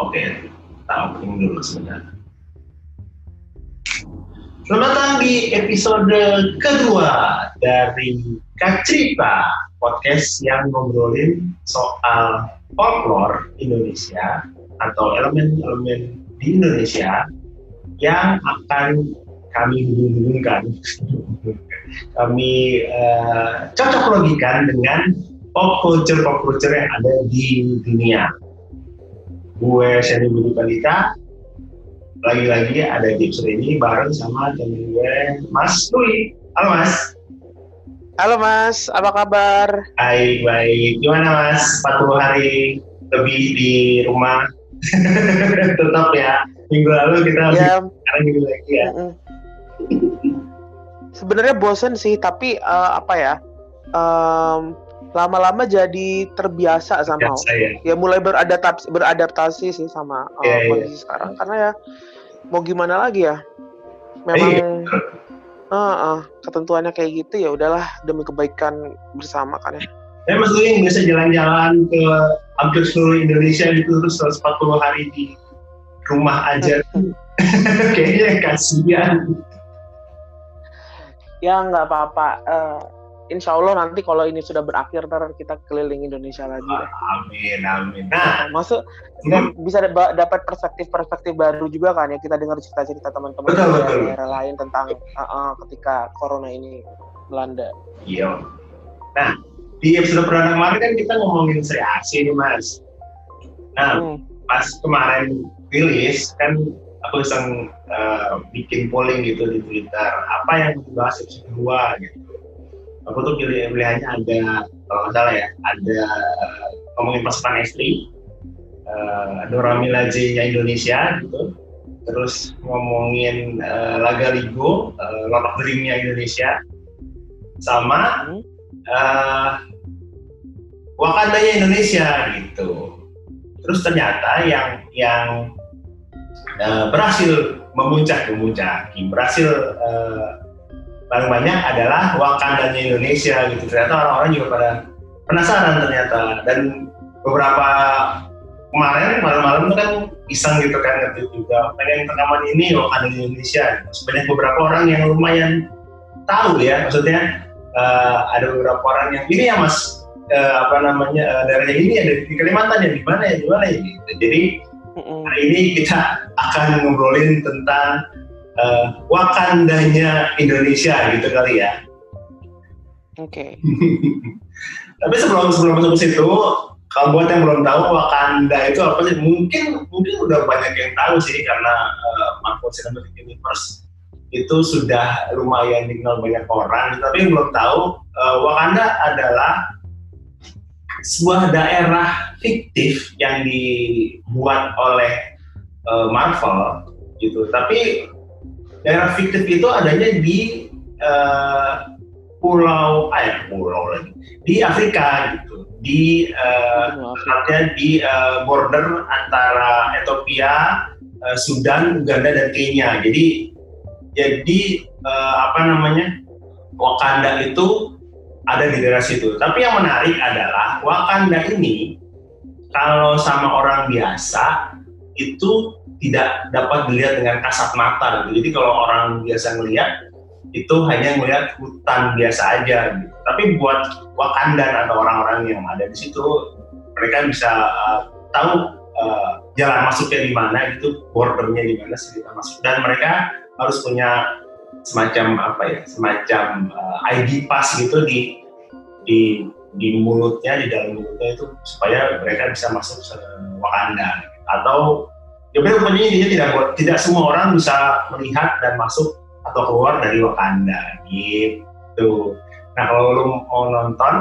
Oke, kita opening dulu sebentar. Selamat datang di episode kedua dari Kacripa, podcast yang ngobrolin soal folklore Indonesia atau elemen-elemen di Indonesia yang akan kami hubung-hubungkan, kami uh, cocok logikan dengan pop culture pop culture yang ada di dunia. Gue Shani Budi Pandita, lagi-lagi ada di episode ini bareng sama temen gue Mas Louis. Halo Mas. Halo Mas, apa kabar? Baik, baik. Gimana Mas? 40 hari lebih di rumah. Tetap ya. Minggu lalu kita ya. sekarang gini lagi ya. Sebenarnya bosen sih, tapi uh, apa ya? Um, lama-lama jadi terbiasa sama Biasa, ya. ya mulai beradaptasi beradaptasi sih sama uh, yeah, kondisi yeah. sekarang karena ya mau gimana lagi ya memang yeah. uh, uh, ketentuannya kayak gitu ya udahlah demi kebaikan bersama kan ya saya Mas yang biasa jalan-jalan ke hampir seluruh Indonesia gitu terus 140 hari di rumah aja kayaknya kasihan ya nggak apa-apa uh, insya Allah nanti kalau ini sudah berakhir ntar kita keliling Indonesia lagi. Ah, amin, amin. Nah, masuk dan hmm. bisa dapat perspektif-perspektif baru juga kan ya kita dengar cerita-cerita teman-teman dari daerah lain tentang uh, uh, ketika corona ini melanda. Iya. Nah, di episode perdana kemarin kan kita ngomongin Sri Asi nih Mas. Nah, hmm. pas kemarin rilis kan aku iseng uh, bikin polling gitu di Twitter apa yang dibahas episode kedua gitu aku tuh pilih pilihannya ada kalau nggak salah ya ada ngomongin pasukan istri uh, Dora Milaje nya Indonesia gitu. Terus ngomongin uh, Laga Ligo uh, Lord of the nya Indonesia. Sama uh, Wakandanya Indonesia gitu. Terus ternyata yang yang uh, berhasil memuncak memuncak berhasil uh, paling banyak adalah Wakandanya Indonesia gitu. Ternyata orang-orang juga pada penasaran ternyata. Dan beberapa kemarin malam-malam tuh kan iseng gitu kan ngerti juga pengen rekaman ini Wakanda Indonesia. Sebanyak beberapa orang yang lumayan tahu ya maksudnya uh, ada beberapa orang yang ini ya mas uh, apa namanya uh, daerahnya ini ada di Kalimantan ya di mana ya di mana ya? Gitu. jadi hari ini kita akan ngobrolin tentang uh, Wakandanya Indonesia gitu kali ya. Oke. Okay. Tapi sebelum sebelum masuk ke situ, kalau buat yang belum tahu Wakanda itu apa sih? Mungkin mungkin udah banyak yang tahu sih karena uh, Marvel Cinematic Universe itu sudah lumayan dikenal banyak orang. Tapi yang belum tahu uh, Wakanda adalah sebuah daerah fiktif yang dibuat oleh uh, Marvel gitu. Tapi daerah fiktif itu adanya di uh, pulau air pulau lagi di Afrika gitu di uh, di uh, border antara Ethiopia, uh, Sudan, Uganda dan Kenya. Jadi jadi uh, apa namanya Wakanda itu ada di daerah situ. Tapi yang menarik adalah Wakanda ini kalau sama orang biasa itu tidak dapat dilihat dengan kasat mata gitu. Jadi kalau orang biasa melihat itu hanya melihat hutan biasa aja gitu. Tapi buat Wakandan atau orang-orang yang ada di situ mereka bisa uh, tahu uh, jalan masuknya di mana gitu, bordernya di mana sih masuk dan mereka harus punya semacam apa ya, semacam uh, ID pass gitu di di di mulutnya di dalam mulutnya itu supaya mereka bisa masuk ke Wakanda atau ya benar pokoknya intinya tidak tidak semua orang bisa melihat dan masuk atau keluar dari Wakanda gitu. Nah kalau lu mau nonton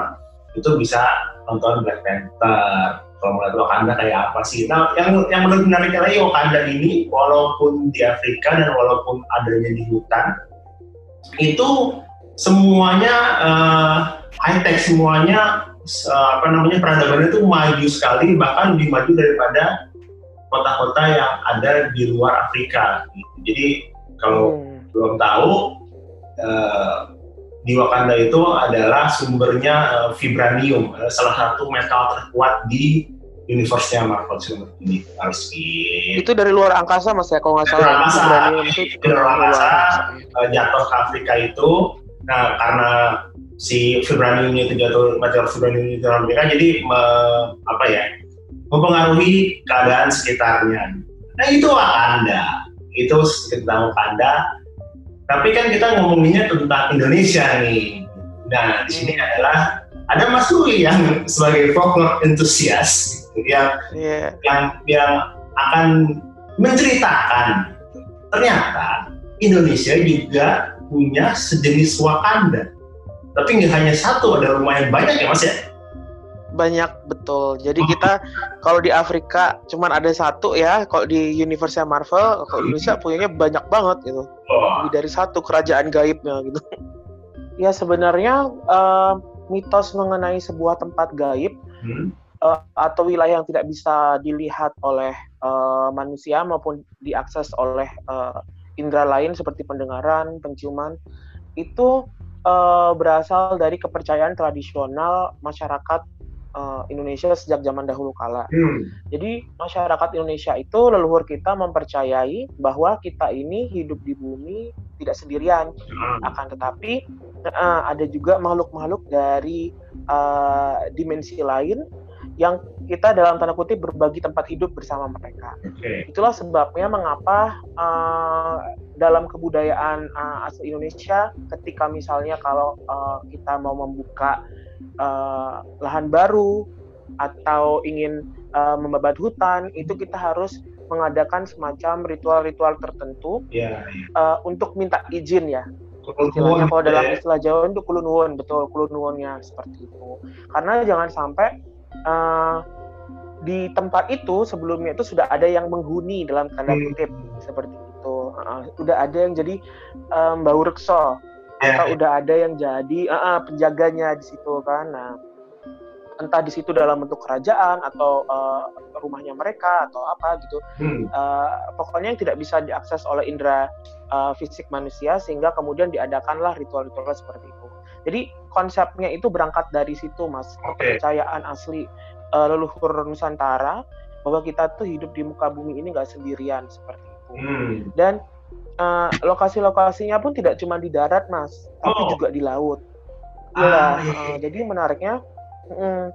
itu bisa nonton Black Panther. Kalau melihat Wakanda kayak apa sih? Nah yang yang menurut menariknya lagi Wakanda ini walaupun di Afrika dan walaupun adanya di hutan itu semuanya uh, high tech semuanya uh, apa namanya peradabannya itu maju sekali bahkan lebih maju daripada kota-kota yang ada di luar Afrika. Jadi kalau hmm. belum tahu uh, di Wakanda itu adalah sumbernya uh, vibranium, uh, salah satu metal terkuat di universe-nya Marvel Cinematic Universe. Itu dari luar angkasa mas ya kalau nggak salah. Angkasa, itu itu dari luar angkasa uh, jatuh ke Afrika itu. Nah karena si vibranium itu jatuh material vibranium itu jatuh Afrika jadi me, apa ya mempengaruhi keadaan sekitarnya. Nah itu Wakanda, itu tentang Wakanda. Tapi kan kita ngomonginnya tentang Indonesia nih. Nah di sini adalah ada Mas Rui yang sebagai folklore entusias yang yeah. yang yang akan menceritakan ternyata Indonesia juga punya sejenis Wakanda. Tapi nggak hanya satu, ada lumayan banyak ya mas ya? Banyak betul. Jadi oh. kita kalau di Afrika cuman ada satu ya, kalau di universe Marvel, kalau Indonesia punyanya banyak banget gitu. Oh. Lebih dari satu kerajaan gaibnya gitu. ya sebenarnya uh, mitos mengenai sebuah tempat gaib hmm uh, atau wilayah yang tidak bisa dilihat oleh uh, manusia maupun diakses oleh uh, indera lain seperti pendengaran, penciuman itu uh, berasal dari kepercayaan tradisional masyarakat uh, Indonesia sejak zaman dahulu kala. Hmm. Jadi masyarakat Indonesia itu leluhur kita mempercayai bahwa kita ini hidup di bumi tidak sendirian, hmm. akan tetapi uh, ada juga makhluk-makhluk dari uh, dimensi lain yang kita dalam tanda kutip berbagi tempat hidup bersama mereka. Okay. Itulah sebabnya mengapa uh, dalam kebudayaan uh, asli Indonesia, ketika misalnya kalau uh, kita mau membuka uh, lahan baru atau ingin uh, membabat hutan, itu kita harus mengadakan semacam ritual-ritual tertentu yeah, yeah. Uh, untuk minta izin ya istilahnya kalau dalam ya. istilah Jawa itu kulunwon betul kulunwonnya seperti itu karena jangan sampai uh, di tempat itu sebelumnya itu sudah ada yang menghuni dalam tanda hmm. kutip hmm. seperti itu uh, udah ada yang jadi um, bau rekso yeah. atau udah ada yang jadi uh, uh, penjaganya di situ kan nah entah di situ dalam bentuk kerajaan atau uh, rumahnya mereka atau apa gitu hmm. uh, pokoknya yang tidak bisa diakses oleh indera uh, fisik manusia sehingga kemudian diadakanlah ritual-ritual seperti itu jadi konsepnya itu berangkat dari situ, Mas. Okay. Kepercayaan asli uh, leluhur Nusantara bahwa kita tuh hidup di muka bumi ini nggak sendirian seperti itu. Hmm. Dan uh, lokasi-lokasinya pun tidak cuma di darat, Mas, oh. tapi juga di laut. Ah, ya, iya. uh, jadi menariknya, mm,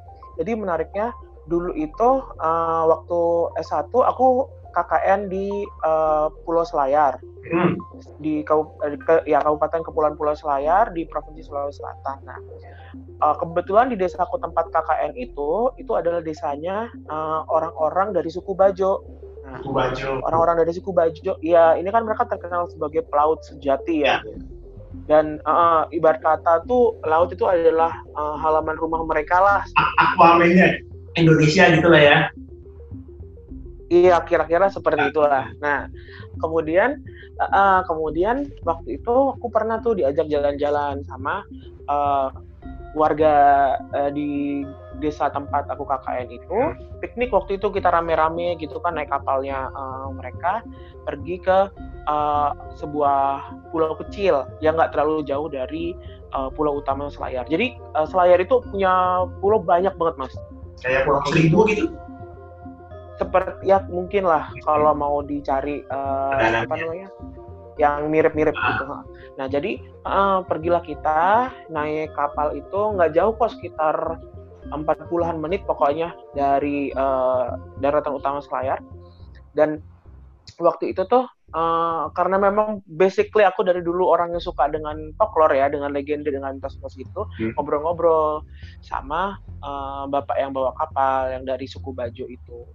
jadi menariknya dulu itu uh, waktu S1 aku KKN di uh, Pulau Selayar hmm. di eh, ke, ya Kabupaten Kepulauan Pulau Selayar di Provinsi Sulawesi Selatan. Nah, uh, kebetulan di desaku tempat KKN itu itu adalah desanya orang-orang uh, dari suku Bajo. Nah, suku Bajo. Orang-orang dari suku Bajo, ya ini kan mereka terkenal sebagai pelaut sejati ya. ya. Dan uh, ibarat kata tuh laut itu adalah uh, halaman rumah mereka lah. Aquaman Indonesia gitu lah ya. Iya, kira-kira seperti nah. itulah. Nah, kemudian uh, kemudian waktu itu aku pernah tuh diajak jalan-jalan sama uh, warga uh, di desa tempat aku KKN itu piknik waktu itu kita rame-rame gitu kan naik kapalnya uh, mereka pergi ke uh, sebuah pulau kecil yang nggak terlalu jauh dari uh, pulau utama Selayar. Jadi uh, Selayar itu punya pulau banyak banget mas. Kayak pulau seribu gitu? Seperti ya mungkin lah kalau mau dicari uh, apa namanya yang mirip-mirip ah. gitu. Nah jadi uh, pergilah kita naik kapal itu nggak jauh kok sekitar empat puluhan menit pokoknya dari uh, daratan utama Selayar dan waktu itu tuh uh, karena memang basically aku dari dulu orang yang suka dengan folklore ya dengan legenda dengan mitos-mitos itu hmm. ngobrol-ngobrol sama uh, bapak yang bawa kapal yang dari suku Bajo itu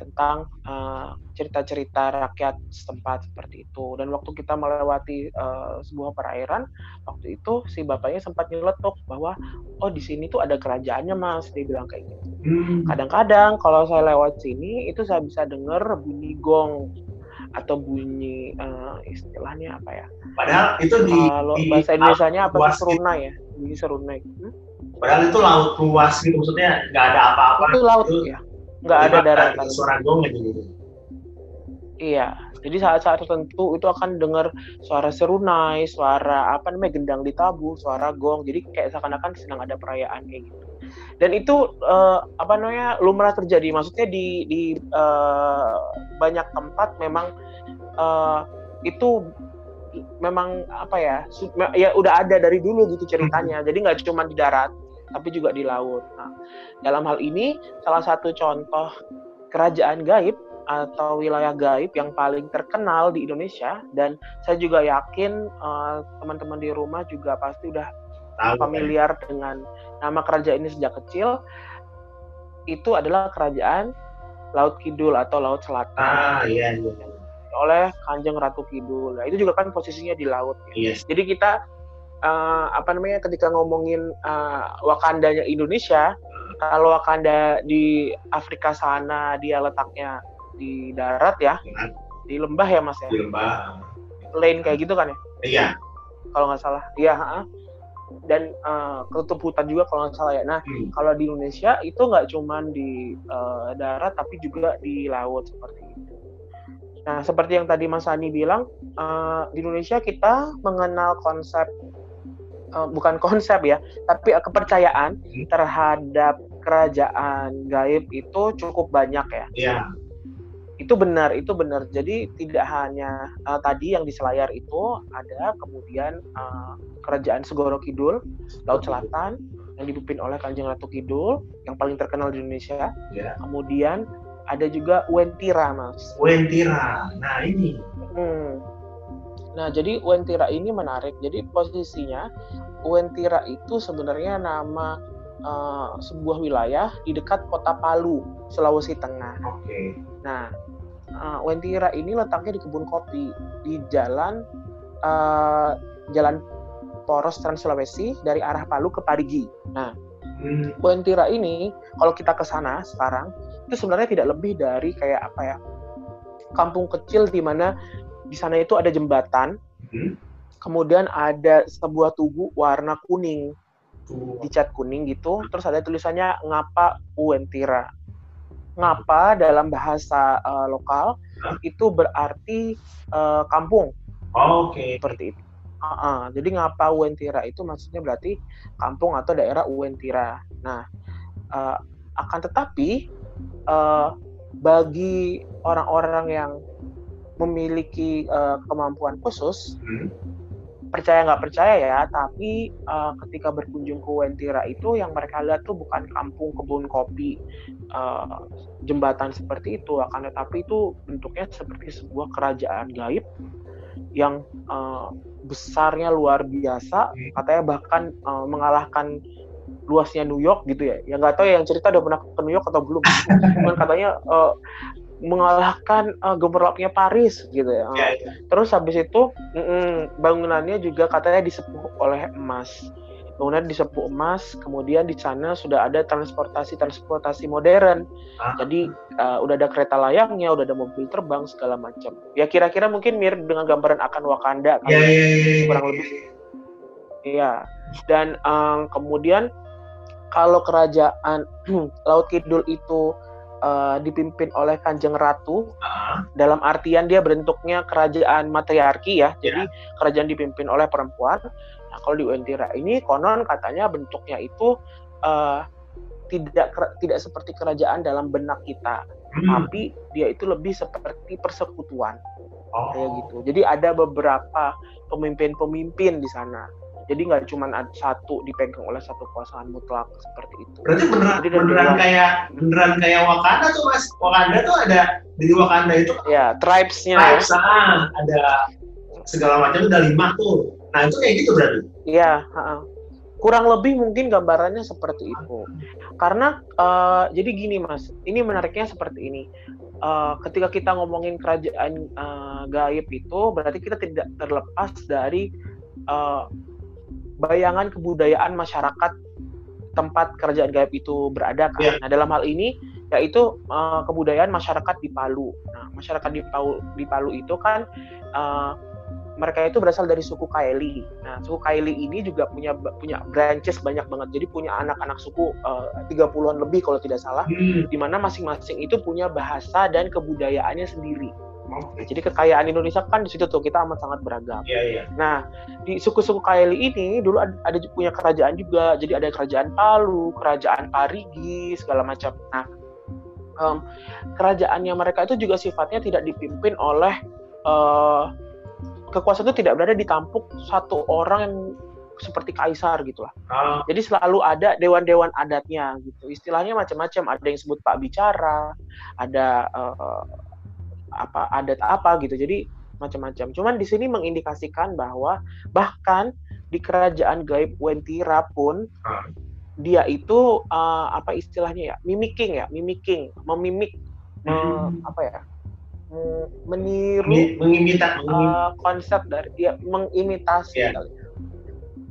tentang uh, cerita-cerita rakyat setempat seperti itu. Dan waktu kita melewati uh, sebuah perairan, waktu itu si bapaknya sempat nyeletuk bahwa oh di sini tuh ada kerajaannya mas, dia bilang kayak gitu. Hmm. Kadang-kadang kalau saya lewat sini itu saya bisa dengar bunyi gong atau bunyi uh, istilahnya apa ya? Padahal itu di, kalau di bahasa Indonesia-nya apa sih seruna ya, bunyi seruna. Hmm? Padahal itu laut luas gitu, maksudnya nggak ada apa-apa. Itu laut gitu. ya nggak ada daratan. suara gong aja gitu. Iya jadi saat-saat tertentu itu akan dengar suara serunai suara apa namanya gendang ditabuh suara gong. Jadi kayak seakan-akan sedang ada perayaan kayak gitu. Dan itu uh, apa namanya lumrah terjadi. Maksudnya di di uh, banyak tempat memang uh, itu memang apa ya ya udah ada dari dulu gitu ceritanya. Jadi nggak cuma di darat tapi juga di laut nah dalam hal ini salah satu contoh kerajaan gaib atau wilayah gaib yang paling terkenal di Indonesia dan saya juga yakin teman-teman uh, di rumah juga pasti udah Tahu, familiar kan? dengan nama kerajaan ini sejak kecil itu adalah kerajaan Laut Kidul atau Laut Selatan. Ah, iya, iya. Oleh Kanjeng Ratu Kidul. Nah, itu juga kan posisinya di laut. Ya. Yes. Jadi kita uh, apa namanya ketika ngomongin uh, Wakandanya Indonesia, kalau Wakanda di Afrika sana dia letaknya di darat ya, di lembah ya Mas ya. Di lembah. Lane kayak gitu kan ya? Iya. Kalau nggak salah. Iya, dan uh, ketutup hutan juga kalau nggak salah ya. Nah, hmm. kalau di Indonesia itu nggak cuma di uh, darat tapi juga di laut seperti itu. Nah, seperti yang tadi Mas Ani bilang, uh, di Indonesia kita mengenal konsep uh, bukan konsep ya, tapi uh, kepercayaan hmm. terhadap kerajaan gaib itu cukup banyak ya. Iya itu benar itu benar jadi tidak hanya uh, tadi yang di selayar itu ada kemudian uh, kerajaan Segoro Kidul Laut Selatan yang dipimpin oleh Kanjeng Ratu Kidul yang paling terkenal di Indonesia yeah. kemudian ada juga Wentira mas Wentira nah ini hmm. Nah jadi Wentira ini menarik jadi posisinya Wentira itu sebenarnya nama uh, sebuah wilayah di dekat kota Palu, Sulawesi Tengah. Oke. Okay. Nah, uh, Wentira ini letaknya di kebun kopi di jalan uh, jalan poros Trans Sulawesi dari arah Palu ke Parigi. Nah, hmm. Wentira ini kalau kita ke sana sekarang itu sebenarnya tidak lebih dari kayak apa ya? kampung kecil di mana di sana itu ada jembatan. Hmm. Kemudian ada sebuah tugu warna kuning. Dicat kuning gitu, terus ada tulisannya ngapa Wentira ngapa dalam bahasa uh, lokal itu berarti uh, kampung. Oh, Oke. Okay. Seperti itu. Uh -uh. Jadi ngapa Uentira itu maksudnya berarti kampung atau daerah Uentira. Nah, uh, akan tetapi uh, bagi orang-orang yang memiliki uh, kemampuan khusus, hmm percaya nggak percaya ya, tapi uh, ketika berkunjung ke Wentira itu yang mereka lihat tuh bukan kampung kebun kopi, uh, jembatan seperti itu, akan tetapi itu bentuknya seperti sebuah kerajaan gaib yang uh, besarnya luar biasa, katanya bahkan uh, mengalahkan luasnya New York gitu ya. Yang nggak tahu ya yang cerita udah pernah ke New York atau belum. Cuman katanya uh, mengalahkan uh, gemerlapnya Paris gitu ya. Yeah, yeah. Terus habis itu mm, bangunannya juga katanya disepuh oleh emas. Bangunan disepuh emas, kemudian di sana sudah ada transportasi transportasi modern. Ah. Jadi uh, udah ada kereta layangnya, udah ada mobil terbang segala macam. Ya kira-kira mungkin mirip dengan gambaran akan Wakanda kan? Yeah, yeah, yeah, kurang lebih. Iya. Dan um, kemudian kalau kerajaan Laut Kidul itu uh, dipimpin oleh Kanjeng Ratu. Uh-huh. Dalam artian dia bentuknya kerajaan matriarki ya. Yeah. Jadi kerajaan dipimpin oleh perempuan. Nah, kalau di Uentira ini konon katanya bentuknya itu uh, tidak tidak seperti kerajaan dalam benak kita, hmm. tapi dia itu lebih seperti persekutuan. Oh. Kayak gitu. Jadi ada beberapa pemimpin-pemimpin di sana jadi nggak cuma satu dipegang oleh satu kekuasaan mutlak seperti itu. Berarti beneran Jadi beneran kayak beneran kayak Wakanda tuh mas? Wakanda tuh ada di Wakanda itu ya tribesnya. Tribes ya. ah, ada segala macam ada lima tuh. Nah itu kayak gitu berarti? Iya kurang lebih mungkin gambarannya seperti itu. Karena uh, jadi gini mas. Ini menariknya seperti ini. Uh, ketika kita ngomongin kerajaan uh, gaib itu berarti kita tidak terlepas dari uh, bayangan kebudayaan masyarakat tempat kerajaan gaib itu berada kan. Yeah. Nah, dalam hal ini yaitu uh, kebudayaan masyarakat di Palu. Nah, masyarakat di Palu di Palu itu kan uh, mereka itu berasal dari suku Kaili. Nah, suku Kaili ini juga punya punya branches banyak banget. Jadi punya anak-anak suku uh, 30-an lebih kalau tidak salah, hmm. di mana masing-masing itu punya bahasa dan kebudayaannya sendiri. Okay. Jadi kekayaan Indonesia kan di situ tuh kita amat sangat beragam. Yeah, yeah. Nah di suku-suku Kaili ini dulu ada, ada punya kerajaan juga. Jadi ada kerajaan Palu, kerajaan Parigi segala macam. Nah um, kerajaannya mereka itu juga sifatnya tidak dipimpin oleh uh, kekuasaan itu tidak berada di tampuk satu orang yang seperti kaisar gitu lah. Ah. Jadi selalu ada dewan-dewan adatnya gitu. Istilahnya macam-macam. Ada yang sebut pak bicara, ada uh, apa adat apa gitu. Jadi macam-macam. Cuman di sini mengindikasikan bahwa bahkan di kerajaan gaib Wentira pun ah. dia itu uh, apa istilahnya ya mimicking ya mimicking memimik hmm. uh, apa ya meniru mengimita uh, konsep dari dia mengimitasi yeah. kali ya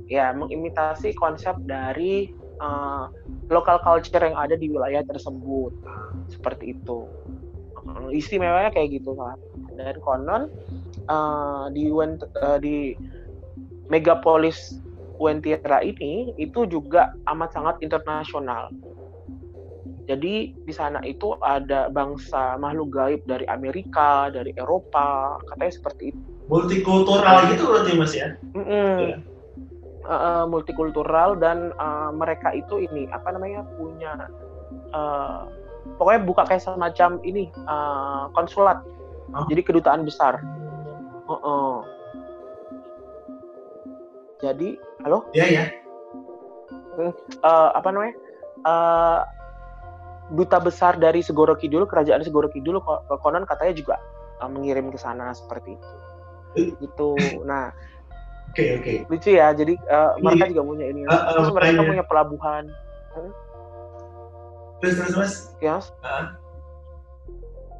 ya mengimitasi konsep dari uh, local culture yang ada di wilayah tersebut seperti itu istimewanya kayak gitu kan dan konon uh, di uh, di megapolis Wentira ini itu juga amat sangat internasional jadi di sana itu ada bangsa makhluk gaib dari Amerika, dari Eropa, katanya seperti itu. Multikultural gitu berarti mas ya? Mm -mm. Ya uh, multikultural dan uh, mereka itu ini apa namanya punya uh, pokoknya buka kayak semacam ini uh, konsulat oh. jadi kedutaan besar uh -uh. jadi halo ya ya uh, apa namanya uh, duta besar dari Segoro Kidul kerajaan Segoro Kidul konon katanya juga uh, mengirim ke sana seperti itu gitu nah Oke okay, oke. Okay. Lucu ya. Jadi uh, mereka juga punya ini. Uh, uh, terus mereka punya pelabuhan. Hmm? Terus terus mas? Ya. Uh.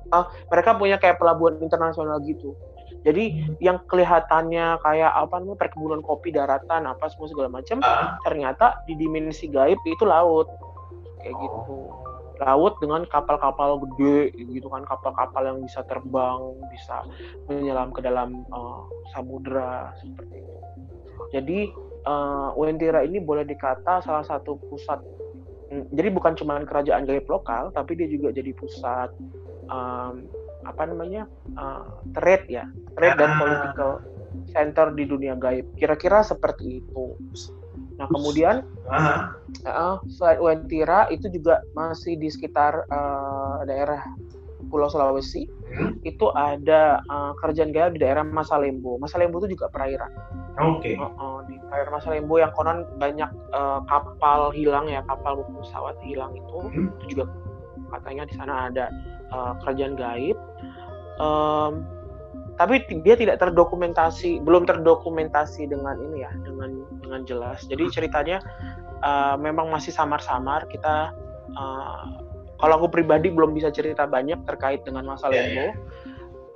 Uh, mereka punya kayak pelabuhan internasional gitu. Jadi hmm. yang kelihatannya kayak apa namanya perkebunan kopi daratan apa semua segala macam, uh. ternyata di dimensi gaib itu laut kayak oh. gitu laut dengan kapal-kapal gede gitu kan kapal-kapal yang bisa terbang bisa menyelam ke dalam uh, samudra seperti itu jadi uh, Wentira ini boleh dikata salah satu pusat jadi bukan cuma kerajaan gaib lokal tapi dia juga jadi pusat um, apa namanya uh, trade ya trade dan ah. political center di dunia gaib. Kira-kira seperti itu. Nah kemudian uh, selain Wentira itu juga masih di sekitar uh, daerah Pulau Sulawesi hmm. itu ada uh, kerjaan gaya di daerah Masalembo. Masalembo itu juga perairan. Oke. Okay. Uh, uh, di perairan Masalembo yang konon banyak uh, kapal hilang ya kapal pesawat hilang itu hmm. itu juga katanya di sana ada uh, kerajaan gaib. Um, tapi dia tidak terdokumentasi belum terdokumentasi dengan ini ya dengan dengan jelas jadi hmm. ceritanya uh, memang masih samar-samar kita uh, kalau aku pribadi belum bisa cerita banyak terkait dengan masa yeah, Lembo yeah.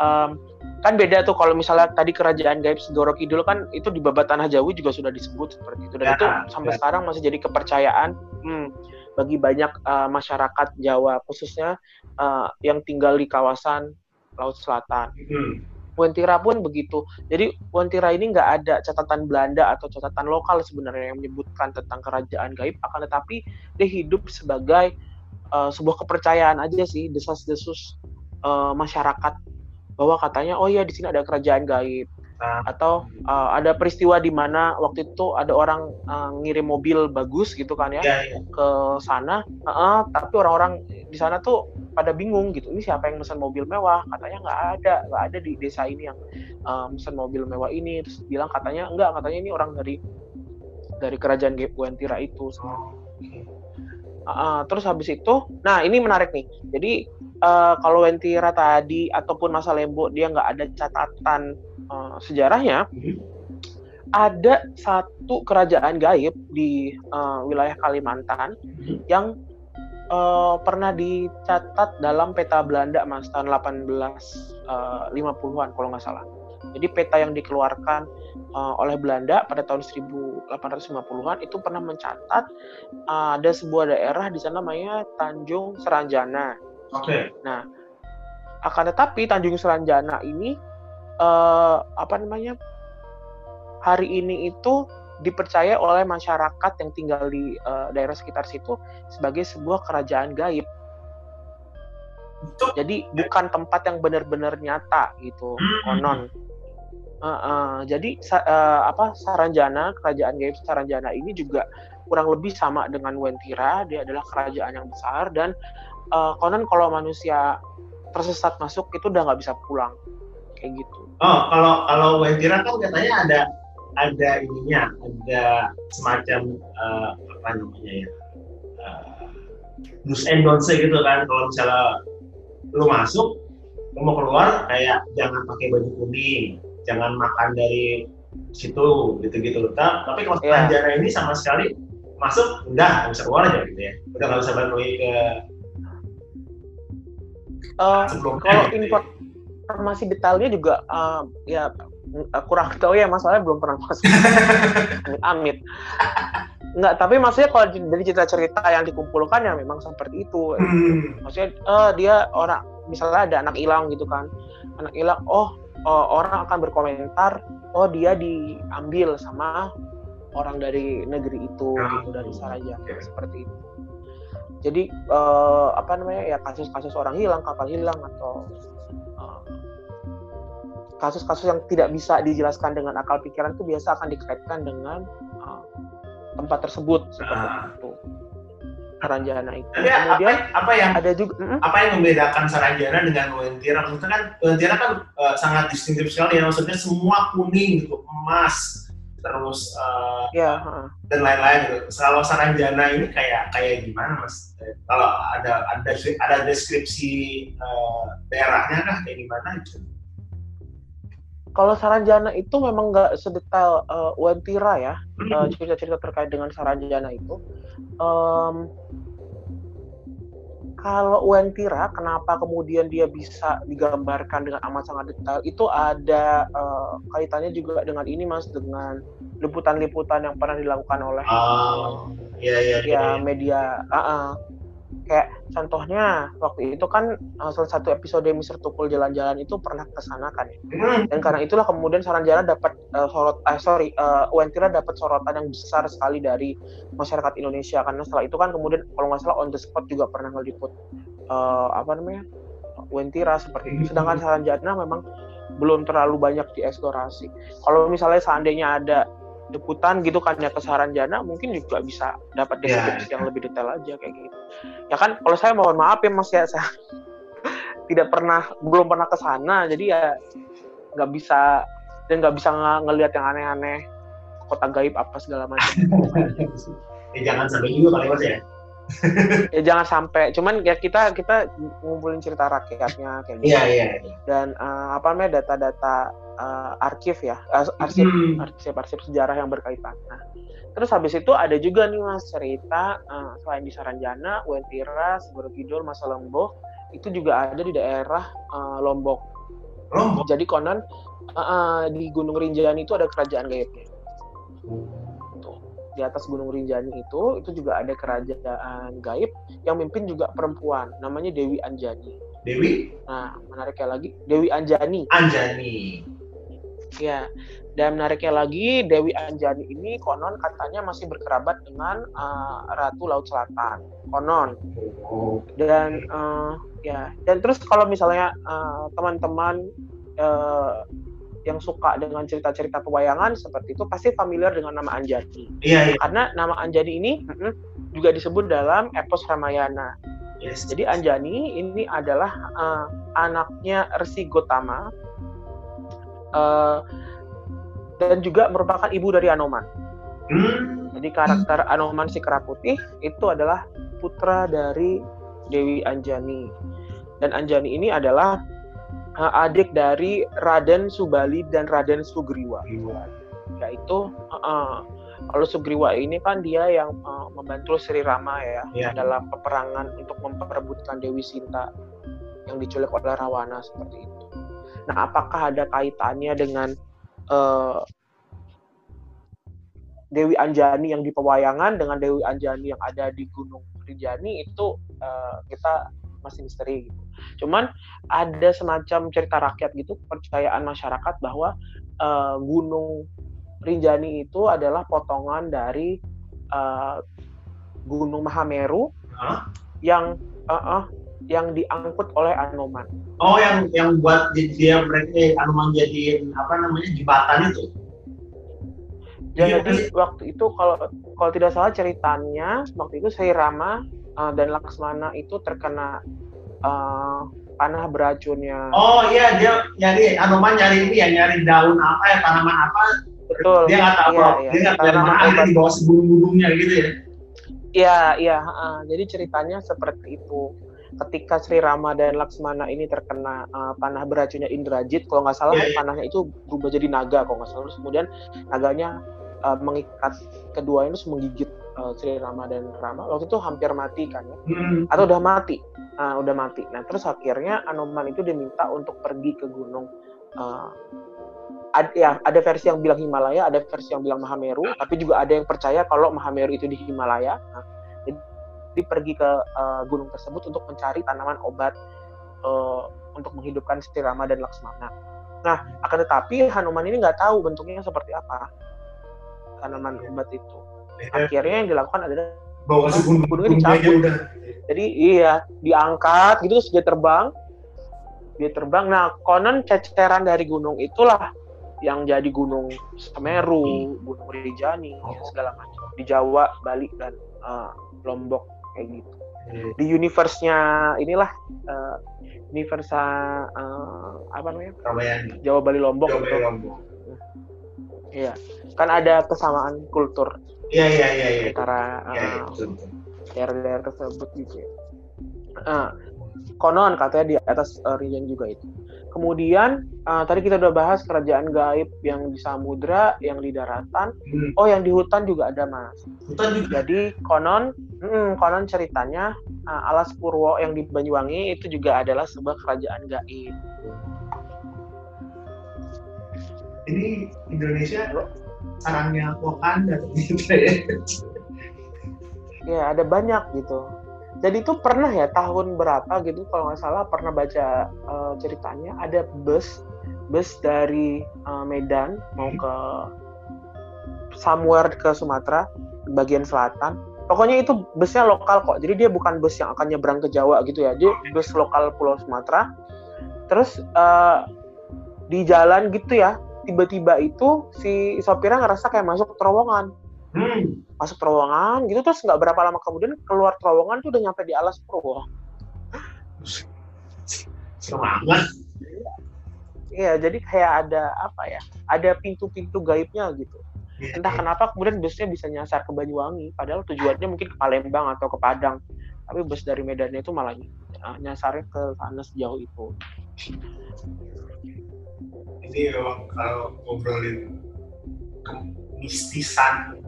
Um, kan beda tuh kalau misalnya tadi kerajaan gaib Segoro Kidul kan itu di babat tanah Jawi juga sudah disebut seperti itu dan yeah, itu sampai yeah. sekarang masih jadi kepercayaan hmm, bagi banyak uh, masyarakat Jawa khususnya uh, yang tinggal di kawasan Laut Selatan. Hmm Wentira pun begitu. Jadi Wentira ini nggak ada catatan Belanda atau catatan lokal sebenarnya yang menyebutkan tentang kerajaan gaib, akan tetapi dia hidup sebagai uh, sebuah kepercayaan aja sih, desas-desus uh, masyarakat bahwa katanya oh ya di sini ada kerajaan gaib atau uh, ada peristiwa di mana waktu itu ada orang uh, ngirim mobil bagus gitu kan ya, ya, ya. ke sana, uh, tapi orang-orang di sana tuh pada bingung gitu, ini siapa yang pesan mobil mewah? Katanya nggak ada, nggak ada di desa ini yang uh, pesan mobil mewah ini. Terus bilang katanya enggak, katanya ini orang dari dari kerajaan Wentira itu. Uh, terus habis itu, nah ini menarik nih. Jadi uh, kalau Wentira tadi ataupun masa Lembo dia nggak ada catatan uh, sejarahnya hmm. ada satu kerajaan gaib di uh, wilayah Kalimantan hmm. yang uh, pernah dicatat dalam peta Belanda mas tahun 1850-an kalau nggak salah. Jadi peta yang dikeluarkan uh, oleh Belanda pada tahun 1850-an itu pernah mencatat uh, ada sebuah daerah di sana namanya Tanjung Seranjana. Oke. Okay. Nah, akan tetapi Tanjung Seranjana ini uh, apa namanya hari ini itu dipercaya oleh masyarakat yang tinggal di uh, daerah sekitar situ sebagai sebuah kerajaan gaib. Jadi bukan tempat yang benar-benar nyata gitu, hmm. konon. Uh, uh, jadi uh, apa Saranjana, kerajaan gaib Saranjana ini juga kurang lebih sama dengan Wentira. Dia adalah kerajaan yang besar dan uh, konon kalau manusia tersesat masuk itu udah nggak bisa pulang kayak gitu. Oh, kalau kalau Wentira kan katanya ada ada ininya, ada semacam uh, apa namanya ya, uh, do's and don'ts gitu kan. Kalau misalnya lu masuk, lu mau keluar kayak jangan pakai baju kuning, jangan makan dari situ gitu-gitu. Tapi kalau yeah. penjara ini sama sekali masuk udah nggak bisa keluar aja gitu ya, udah nggak bisa balik lagi ke uh, kalau gitu ya. informasi detailnya juga uh, ya kurang tahu ya masalahnya belum pernah masuk amit amit Enggak, tapi maksudnya kalau dari cerita-cerita yang dikumpulkan ya memang seperti itu. Hmm. Maksudnya uh, dia orang misalnya ada anak hilang gitu kan. Anak hilang, oh uh, orang akan berkomentar, oh dia diambil sama orang dari negeri itu oh. gitu dari Saraja okay. seperti itu. Jadi uh, apa namanya ya kasus-kasus orang hilang, kapal hilang atau kasus-kasus yang tidak bisa dijelaskan dengan akal pikiran itu biasa akan dikaitkan dengan uh, tempat tersebut seperti uh. itu. Saranjana itu. Tapi Kemudian apa, apa yang ada juga mm -hmm. apa yang membedakan Saranjana dengan Wentira? Maksudnya kan Wentira kan uh, sangat distintif sekali ya. Maksudnya semua kuning gitu, emas, terus uh, ya, uh. dan lain-lain gitu. Kalau Saranjana ini kayak kayak gimana mas? Kalau ada ada ada deskripsi uh, daerahnya kah kayak gimana gitu? Kalau Saranjana itu memang nggak sedetail uh, Wentira ya uh, cerita-cerita terkait dengan Saranjana itu. Um, kalau Wentira, kenapa kemudian dia bisa digambarkan dengan amat sangat detail? Itu ada uh, kaitannya juga dengan ini mas, dengan liputan-liputan yang pernah dilakukan oleh uh, ya, ya, ya, ya, media. Uh, uh, kayak contohnya waktu itu kan uh, salah satu episode Mister Tukul jalan-jalan itu pernah ke sana kan ya. Hmm. Dan karena itulah kemudian Saranjana dapat uh, sorot uh, sorry uh, Wentira dapat sorotan yang besar sekali dari masyarakat Indonesia karena setelah itu kan kemudian kalau nggak salah on the spot juga pernah ngeliput uh, apa namanya Wentira seperti itu. Sedangkan Saranjana memang belum terlalu banyak dieksplorasi. Kalau misalnya seandainya ada liputan gitu kan ya kesaran jana mungkin juga bisa dapat iya, deskripsi yeah. yang lebih detail aja kayak gitu. Ya kan kalau saya mohon maaf ya mas ya saya tidak pernah belum pernah ke sana jadi ya nggak bisa dan nggak bisa ng ngelihat yang aneh-aneh kota gaib apa segala macam. Ya jangan sampai juga kali mas ya. Ya jangan sampai. Cuman ya kita kita ngumpulin cerita rakyatnya kayak gitu. yeah, yeah, yeah. dan uh, apa namanya data-data uh, arsip ya uh, arsip hmm. arsip arsip sejarah yang berkaitan nah terus habis itu ada juga nih mas cerita uh, selain di Saranjana Wentira Segoro Kidul Masa Lombok itu juga ada di daerah uh, Lombok Lombok jadi konon uh, uh, di Gunung Rinjani itu ada kerajaan gaibnya di atas Gunung Rinjani itu itu juga ada kerajaan gaib yang mimpin juga perempuan namanya Dewi Anjani. Dewi? Nah, menariknya lagi Dewi Anjani. Anjani. Ya, dan menariknya lagi Dewi Anjani ini konon katanya masih berkerabat dengan uh, Ratu Laut Selatan. Konon. Dan uh, ya, dan terus kalau misalnya uh, teman-teman uh, yang suka dengan cerita-cerita pewayangan seperti itu pasti familiar dengan nama Anjani. Iya, iya. Karena nama Anjani ini juga disebut dalam epos Ramayana. Yes. Jadi Anjani ini adalah uh, anaknya Resi Gotama uh, dan juga merupakan ibu dari Anoman. Hmm. Jadi karakter Anoman si kera putih itu adalah putra dari Dewi Anjani. Dan Anjani ini adalah uh, adik dari Raden Subali dan Raden Sugriwa. Yaitu uh, kalau Sugriwa ini kan dia yang uh, membantu Sri Rama ya yeah. dalam peperangan untuk memperebutkan Dewi Sinta yang diculik oleh Rawana seperti itu. Nah, apakah ada kaitannya dengan uh, Dewi Anjani yang di pewayangan dengan Dewi Anjani yang ada di Gunung Rinjani itu uh, kita masih misteri gitu. Cuman ada semacam cerita rakyat gitu, kepercayaan masyarakat bahwa uh, Gunung Rinjani itu adalah potongan dari uh, Gunung Mahameru huh? yang uh, uh, yang diangkut oleh Anoman. Oh, yang yang buat dia mereka eh, Anoman jadiin apa namanya jembatan itu? Jadi iya, waktu itu kalau kalau tidak salah ceritanya waktu itu Sri Rama uh, dan Laksmana itu terkena uh, panah beracunnya. Oh iya dia nyari Anoman nyari ini ya nyari daun apa ya tanaman apa. Betul. Dia nggak tahu iya, iya. dia nggak tahu mana di bawah sebelum-sebelumnya gitu ya. Iya iya. Uh, jadi ceritanya seperti itu ketika Sri Rama dan Laksmana ini terkena uh, panah beracunnya Indrajit, kalau nggak salah yeah, yeah. panahnya itu berubah jadi naga kalau nggak salah. Terus kemudian naganya uh, mengikat kedua itu menggigit uh, Sri Rama dan Rama waktu itu hampir mati kan ya hmm. atau udah mati uh, udah mati nah terus akhirnya Anoman itu diminta untuk pergi ke gunung uh, ad, ya ada versi yang bilang Himalaya ada versi yang bilang Mahameru tapi juga ada yang percaya kalau Mahameru itu di Himalaya nah, jadi pergi ke uh, gunung tersebut untuk mencari tanaman obat uh, untuk menghidupkan Sri Rama dan Laksmana. Nah, akan tetapi Hanuman ini nggak tahu bentuknya seperti apa tanaman obat itu. Ya. Akhirnya yang dilakukan adalah bawa ke gunung, gunungnya dicabut. Udah. Jadi iya diangkat gitu terus dia terbang. Dia terbang. Nah konon ceceran dari gunung itulah yang jadi gunung Semeru, gunung Rinjani, oh. segala macam di Jawa, Bali dan uh, Lombok kayak gitu. Hmm. Di universe-nya inilah uh, universe uh, apa namanya? Jawa Bali Lombok. Jawa Bali Lombok. Iya kan ada kesamaan kultur iya iya iya ya. antara ya, uh, daerah-daerah tersebut gitu ya. Uh, konon katanya di atas uh, region juga itu. Kemudian uh, tadi kita udah bahas kerajaan gaib yang di samudra, yang di daratan. Hmm. Oh, yang di hutan juga ada mas. Hutan juga. Jadi konon, hmm, konon ceritanya uh, Alas Purwo yang di Banyuwangi itu juga adalah sebuah kerajaan gaib. Ini Indonesia sarangnya Wakanda gitu ya. Ya ada banyak gitu. Jadi itu pernah ya tahun berapa gitu kalau nggak salah pernah baca uh, ceritanya ada bus bus dari uh, Medan mau hmm. ke somewhere ke Sumatera bagian selatan. Pokoknya itu busnya lokal kok. Jadi dia bukan bus yang akan nyebrang ke Jawa gitu ya. Dia bus lokal Pulau Sumatera. Terus uh, di jalan gitu ya tiba-tiba itu si sopirnya ngerasa kayak masuk terowongan hmm. masuk terowongan gitu. Terus nggak berapa lama kemudian keluar terowongan tuh udah nyampe di alas purwo semangat. Iya jadi kayak ada apa ya ada pintu-pintu gaibnya gitu. Iya, entah kenapa kemudian busnya bisa nyasar ke Banyuwangi padahal tujuannya mungkin ke Palembang atau ke Padang. Tapi bus dari Medannya itu malah nyasarnya ke sana sejauh itu. Ini kalau ngobrolin kemistisan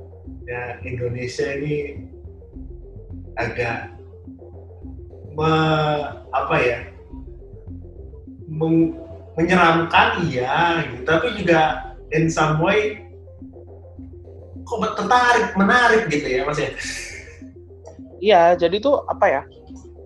ya Indonesia ini agak me, apa ya meng, menyeramkan iya gitu. Tapi juga in some way kok tertarik menarik gitu ya mas ya? Iya jadi tuh apa ya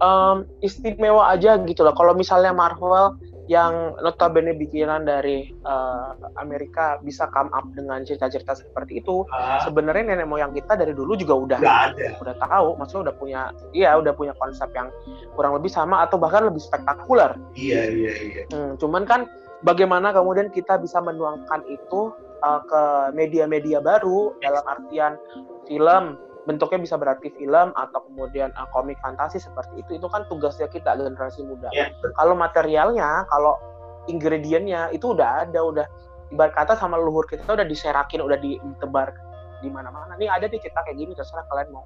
um, istimewa aja gitu loh. Kalau misalnya Marvel yang notabene bikinan dari uh, Amerika bisa come up dengan cerita-cerita seperti itu. Uh, sebenarnya nenek moyang kita dari dulu juga udah ada. udah tahu maksudnya udah punya iya udah punya konsep yang kurang lebih sama atau bahkan lebih spektakuler. Iya iya iya. Hmm, cuman kan bagaimana kemudian kita bisa menuangkan itu uh, ke media-media baru dalam artian film bentuknya bisa berarti film atau kemudian uh, komik fantasi seperti itu itu kan tugasnya kita generasi muda. Yeah. Kalau materialnya, kalau ingredientnya itu udah ada, udah ibarat kata sama leluhur kita udah diserakin, udah ditebar di mana-mana. Nih ada di cerita kayak gini, terserah kalian mau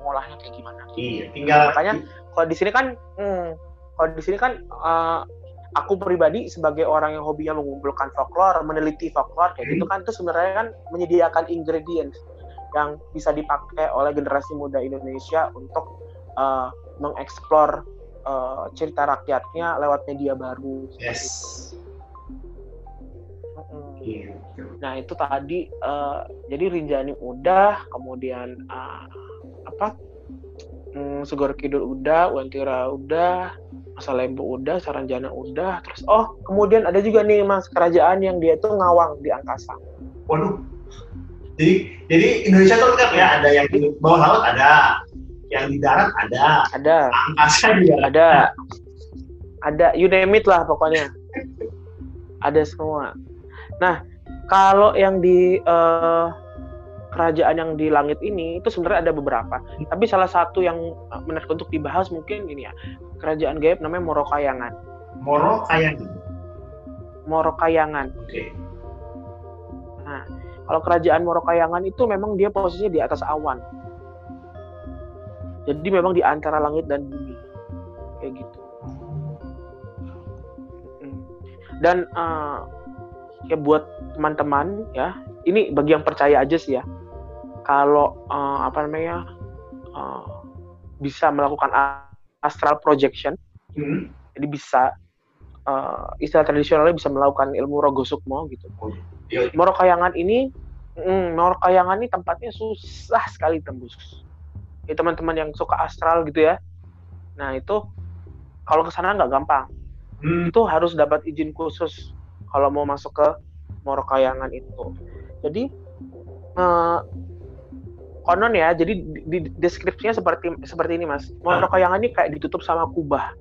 mengolahnya kayak gimana. Iya, tinggal makanya kalau di sini kan, hmm, kalau di sini kan uh, aku pribadi sebagai orang yang hobinya mengumpulkan folklore, meneliti folklore kayak gitu hmm. gitu kan, itu sebenarnya kan menyediakan ingredients yang bisa dipakai oleh generasi muda Indonesia untuk uh, mengeksplor uh, cerita rakyatnya lewat media baru. Yes. Nah itu tadi uh, jadi Rinjani udah, kemudian uh, apa? Hmm, Segor Kidul udah, Wantira udah, Masa Lembu udah, Saranjana udah, terus oh kemudian ada juga nih mas kerajaan yang dia tuh ngawang di angkasa. Waduh, jadi jadi Indonesia tuh kan ya ada yang di bawah laut ada. Yang di darat ada. Ada. Angkasa juga. Ada. Ada. You name it lah pokoknya. Ada semua. Nah kalau yang di uh, kerajaan yang di langit ini itu sebenarnya ada beberapa. Tapi salah satu yang eh, menarik untuk dibahas mungkin ini ya. Kerajaan gaib namanya Morokayangan. Morokayangan. Morokayangan. Oke. Okay. nah kalau kerajaan Morokayangan itu memang dia posisinya di atas awan jadi memang di antara langit dan bumi kayak gitu hmm. dan uh, ya buat teman-teman ya ini bagi yang percaya aja sih ya kalau uh, apa namanya uh, bisa melakukan astral projection hmm. jadi bisa uh, istilah tradisionalnya bisa melakukan ilmu rogo sukmo gitu. Oh, iya. Moro Kayangan ini mm, Moro Kayangan ini tempatnya susah sekali tembus. Ya teman-teman yang suka astral gitu ya. Nah itu kalau ke sana nggak gampang. Hmm. itu harus dapat izin khusus kalau mau masuk ke Morokayangan itu. Jadi eh, konon ya jadi di, di deskripsinya seperti seperti ini mas. Morokayangan ini kayak ditutup sama kubah.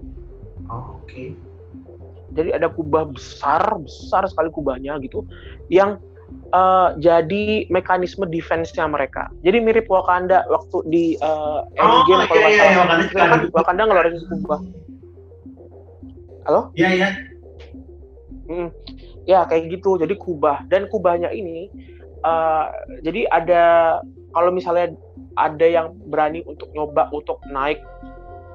Oh, oke. okay. Jadi ada kubah besar besar sekali kubahnya gitu yang uh, jadi mekanisme defense-nya mereka. Jadi mirip Wakanda waktu di uh, Endgame oh, kalau iya, iya, iya, Wakanda, kan Wakanda ngeluarin kubah. Halo? Iya, iya. Hmm. Ya, kayak gitu. Jadi kubah dan kubahnya ini uh, jadi ada kalau misalnya ada yang berani untuk nyoba untuk naik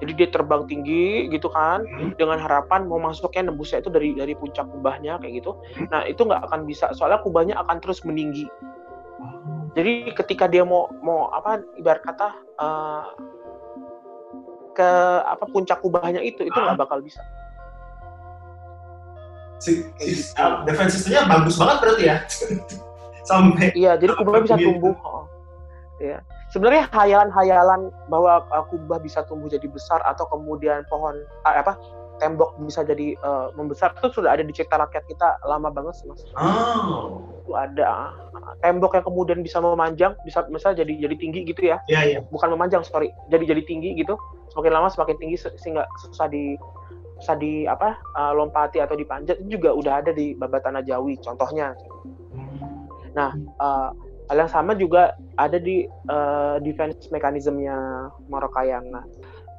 jadi dia terbang tinggi gitu kan hmm. dengan harapan mau masuknya nembusnya itu dari dari puncak kubahnya kayak gitu. Hmm. nah itu nggak akan bisa soalnya kubahnya akan terus meninggi. Jadi ketika dia mau mau apa ibarat kata uh, ke apa puncak kubahnya itu itu nggak bakal bisa. Si, si uh, defense systemnya bagus banget berarti ya. Sampai iya jadi kubahnya bisa tumbuh oh. ya sebenarnya hayalan-hayalan bahwa uh, kubah bisa tumbuh jadi besar atau kemudian pohon uh, apa tembok bisa jadi uh, membesar itu sudah ada di cerita rakyat kita lama banget sih mas. Oh. Itu ada uh, tembok yang kemudian bisa memanjang, bisa misalnya jadi jadi tinggi gitu ya. Iya iya. Bukan memanjang sorry, jadi jadi tinggi gitu. Semakin lama semakin tinggi sehingga susah di susah di apa uh, lompati atau dipanjat itu juga udah ada di babat tanah Jawi contohnya. Hmm. Nah uh, Hal yang sama juga ada di uh, defense mekanismenya Morokayanga.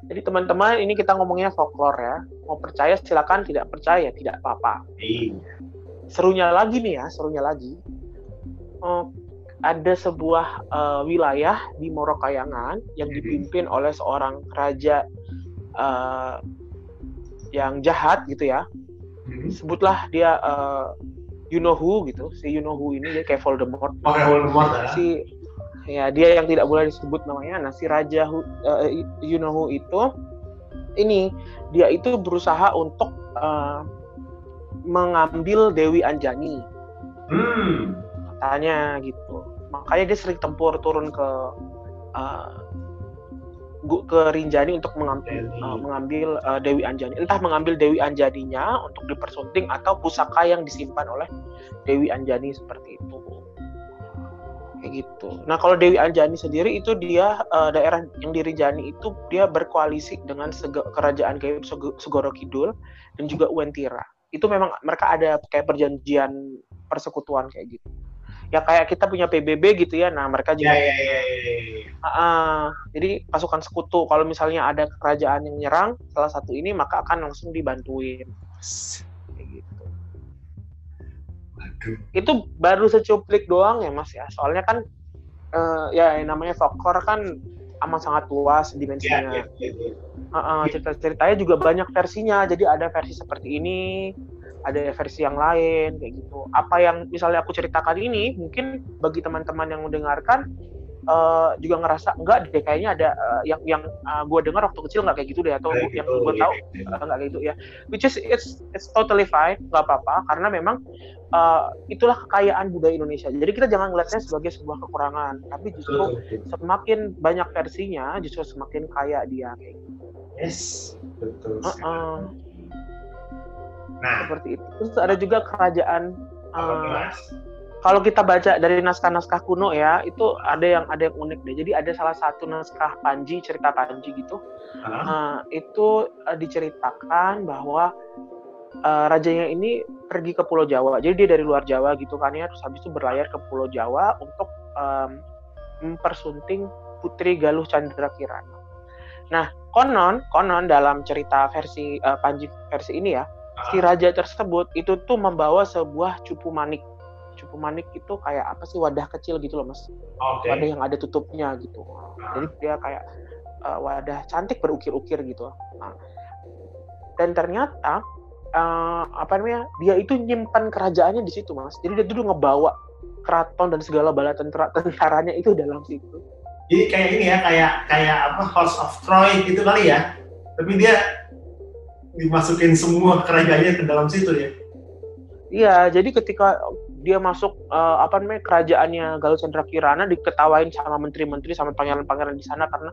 Jadi teman-teman ini kita ngomongnya folklore ya. Mau percaya silakan, tidak percaya tidak apa-apa. Iya. Serunya lagi nih ya, serunya lagi. Uh, ada sebuah uh, wilayah di Morokayangan yang mm-hmm. dipimpin oleh seorang raja uh, yang jahat gitu ya. Mm-hmm. Sebutlah dia uh, you know who gitu si you know who ini dia kayak Voldemort. Oh, kayak Voldemort ya? Si ya dia yang tidak boleh disebut namanya. Nah si raja uh, you know who itu ini dia itu berusaha untuk uh, mengambil Dewi Anjani. Hmm. katanya gitu. Makanya dia sering tempur turun ke uh, ke Rinjani untuk mengambil uh, mengambil uh, Dewi Anjani. Entah mengambil Dewi Anjaninya untuk dipersunting atau pusaka yang disimpan oleh Dewi Anjani seperti itu. Kayak gitu. Nah, kalau Dewi Anjani sendiri itu dia uh, daerah yang di Rinjani itu dia berkoalisi dengan Sege, kerajaan gaib Segoro Kidul dan juga Uentira. Itu memang mereka ada kayak perjanjian persekutuan kayak gitu ya kayak kita punya PBB gitu ya nah mereka juga ya, ya, ya, ya. Uh, jadi pasukan sekutu kalau misalnya ada kerajaan yang nyerang salah satu ini maka akan langsung dibantuin kayak gitu Aduh. itu baru secuplik doang ya mas ya soalnya kan uh, ya yang namanya folklore kan amat sangat luas dimensinya. Ya, ya, ya, ya. Uh, uh, cerita-ceritanya juga banyak versinya. Jadi ada versi seperti ini, ada versi yang lain kayak gitu. Apa yang misalnya aku ceritakan ini mungkin bagi teman-teman yang mendengarkan uh, juga ngerasa enggak deh kayaknya ada uh, yang yang uh, gue dengar waktu kecil nggak kayak gitu deh atau kayak yang gitu, gue tahu uh, nggak kayak gitu ya. Which is it's it's totally fine nggak apa-apa karena memang uh, itulah kekayaan budaya Indonesia. Jadi kita jangan melihatnya sebagai sebuah kekurangan, tapi justru semakin banyak versinya justru semakin kaya dia kayak gitu. Yes, betul. Uh -uh. Nah, seperti itu. Terus ada juga kerajaan uh, kalau kita baca dari naskah-naskah kuno ya, itu ada yang ada yang unik deh. Jadi ada salah satu naskah Panji, cerita Panji gitu. Uh, itu uh, diceritakan bahwa uh, rajanya ini pergi ke Pulau Jawa. Jadi dia dari luar Jawa gitu kan ya, terus habis itu berlayar ke Pulau Jawa untuk um, mempersunting Putri Galuh Chandra Kirana. Nah, konon, konon dalam cerita versi uh, Panji versi ini ya, si raja tersebut itu tuh membawa sebuah cupu manik. Cupu manik itu kayak apa sih wadah kecil gitu loh mas, okay. wadah yang ada tutupnya gitu. Jadi dia kayak uh, wadah cantik berukir-ukir gitu. Nah, dan ternyata uh, apa namanya dia itu nyimpan kerajaannya di situ mas. Jadi dia dulu ngebawa keraton dan segala bala tentara tentaranya itu dalam situ jadi kayak ini ya kayak kayak apa House of Troy gitu kali ya tapi dia dimasukin semua kerajaannya ke dalam situ ya? Iya jadi ketika dia masuk uh, apa namanya kerajaannya Galuh Chandra Kirana diketawain sama menteri-menteri sama pangeran-pangeran di sana karena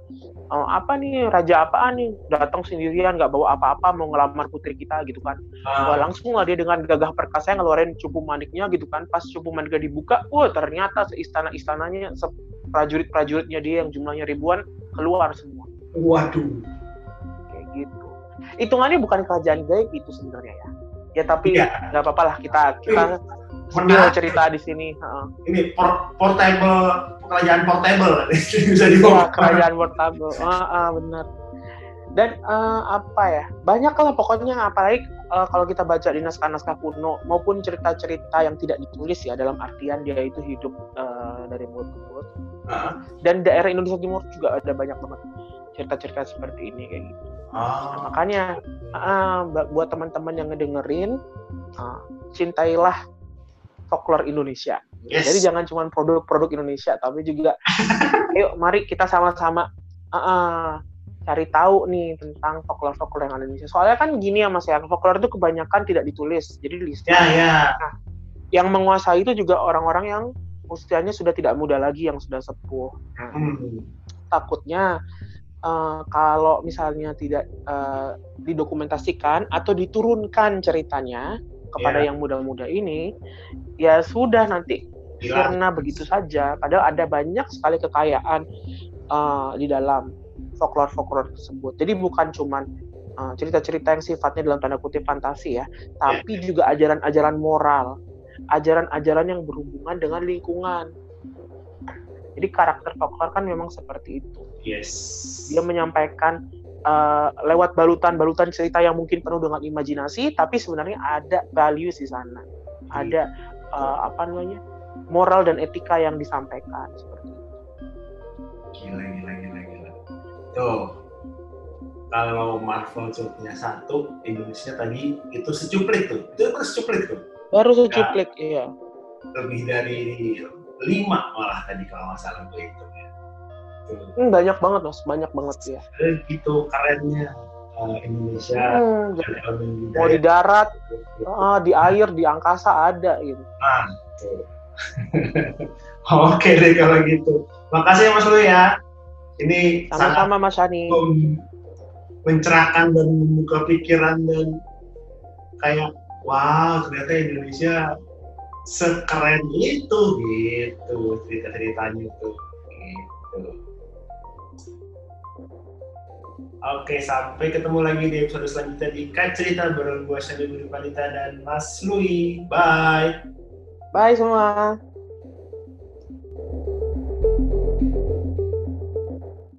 uh, apa nih raja apa nih datang sendirian nggak bawa apa-apa mau ngelamar putri kita gitu kan. Uh. Wah, langsung lah dia dengan gagah perkasa ngeluarin cupu maniknya gitu kan. Pas cupu maniknya dibuka wah ternyata istana-istananya prajurit-prajuritnya dia yang jumlahnya ribuan keluar semua. Waduh. Kayak gitu hitungannya bukan kerajaan gaib itu sebenarnya ya ya tapi iya. nggak ya. apa-apa lah kita kita Menarik. cerita di sini. Ini por portable kerajaan portable bisa dibawa. Ya, kerajaan portable. Uh, uh, benar. Dan uh, apa ya? Banyak lah pokoknya apalagi uh, kalau kita baca di naskah-naskah kuno maupun cerita-cerita yang tidak ditulis ya dalam artian dia itu hidup uh, dari mulut ke mulut. Uh. Dan daerah Indonesia Timur juga ada banyak banget cerita-cerita seperti ini kayak gitu. Nah, makanya uh, buat teman-teman yang ngedengerin uh, cintailah folklore Indonesia. Yes. Jadi jangan cuma produk-produk Indonesia, tapi juga ayo mari kita sama-sama uh, uh, cari tahu nih tentang folklore-folklore yang ada di Indonesia. Soalnya kan gini ya Mas ya, folklore itu kebanyakan tidak ditulis, jadi listnya. Yeah, yeah. Nah, yang menguasai itu juga orang-orang yang usianya sudah tidak muda lagi, yang sudah sepuh. Nah, hmm. Takutnya uh, kalau misalnya tidak uh, didokumentasikan atau diturunkan ceritanya, kepada yeah. yang muda-muda ini ya sudah nanti karena begitu saja. Padahal ada banyak sekali kekayaan uh, di dalam folklore-folklore tersebut. Jadi bukan cuman uh, cerita-cerita yang sifatnya dalam tanda kutip fantasi ya tapi yeah. juga ajaran-ajaran moral. Ajaran-ajaran yang berhubungan dengan lingkungan jadi karakter folklore kan memang seperti itu yes dia menyampaikan uh, lewat balutan-balutan cerita yang mungkin penuh dengan imajinasi, tapi sebenarnya ada values di sana, ada uh, apa namanya moral dan etika yang disampaikan seperti itu. Gila, gila, gila, gila. Tuh, kalau Marvel cuma punya satu, Indonesia tadi itu secuplik tuh, itu baru secuplik tuh. Baru secuplik, nah, iya. Lebih dari lima malah tadi kalau masalah gue itu. Hmm, banyak banget mas, banyak banget ya. Gitu karennya uh, Indonesia. Hmm, mau di darat, uh, di air, di angkasa ada gitu. Ah, Oke deh kalau gitu. Makasih ya Mas Lu ya. Ini sama-sama Mas Ani. Mencerahkan dan membuka pikiran dan kayak wow ternyata Indonesia sekeren itu gitu cerita-ceritanya tuh gitu. Oke, sampai ketemu lagi di episode selanjutnya di Kat Cerita bareng gue Sandi Budi Panita dan Mas Lui. Bye. Bye semua.